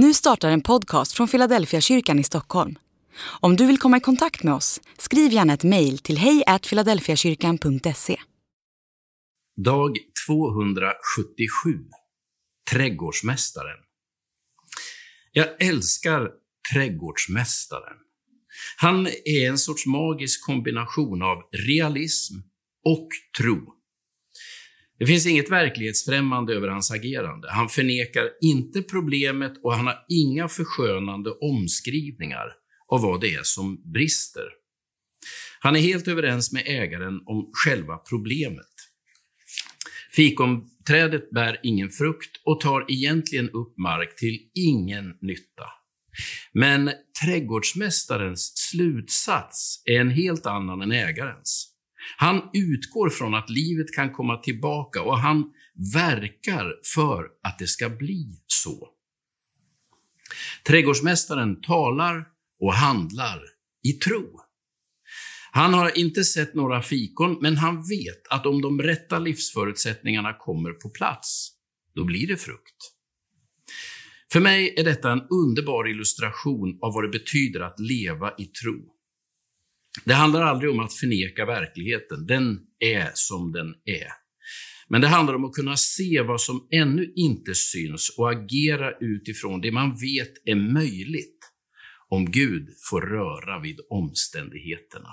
Nu startar en podcast från Philadelphia kyrkan i Stockholm. Om du vill komma i kontakt med oss, skriv gärna ett mejl till hejfiladelfiakyrkan.se. Dag 277 Trädgårdsmästaren Jag älskar Trädgårdsmästaren. Han är en sorts magisk kombination av realism och tro. Det finns inget verklighetsfrämmande över hans agerande. Han förnekar inte problemet och han har inga förskönande omskrivningar av vad det är som brister. Han är helt överens med ägaren om själva problemet. Fikonträdet bär ingen frukt och tar egentligen upp mark till ingen nytta. Men trädgårdsmästarens slutsats är en helt annan än ägarens. Han utgår från att livet kan komma tillbaka och han verkar för att det ska bli så. Trädgårdsmästaren talar och handlar i tro. Han har inte sett några fikon, men han vet att om de rätta livsförutsättningarna kommer på plats, då blir det frukt. För mig är detta en underbar illustration av vad det betyder att leva i tro. Det handlar aldrig om att förneka verkligheten, den är som den är. Men det handlar om att kunna se vad som ännu inte syns och agera utifrån det man vet är möjligt om Gud får röra vid omständigheterna.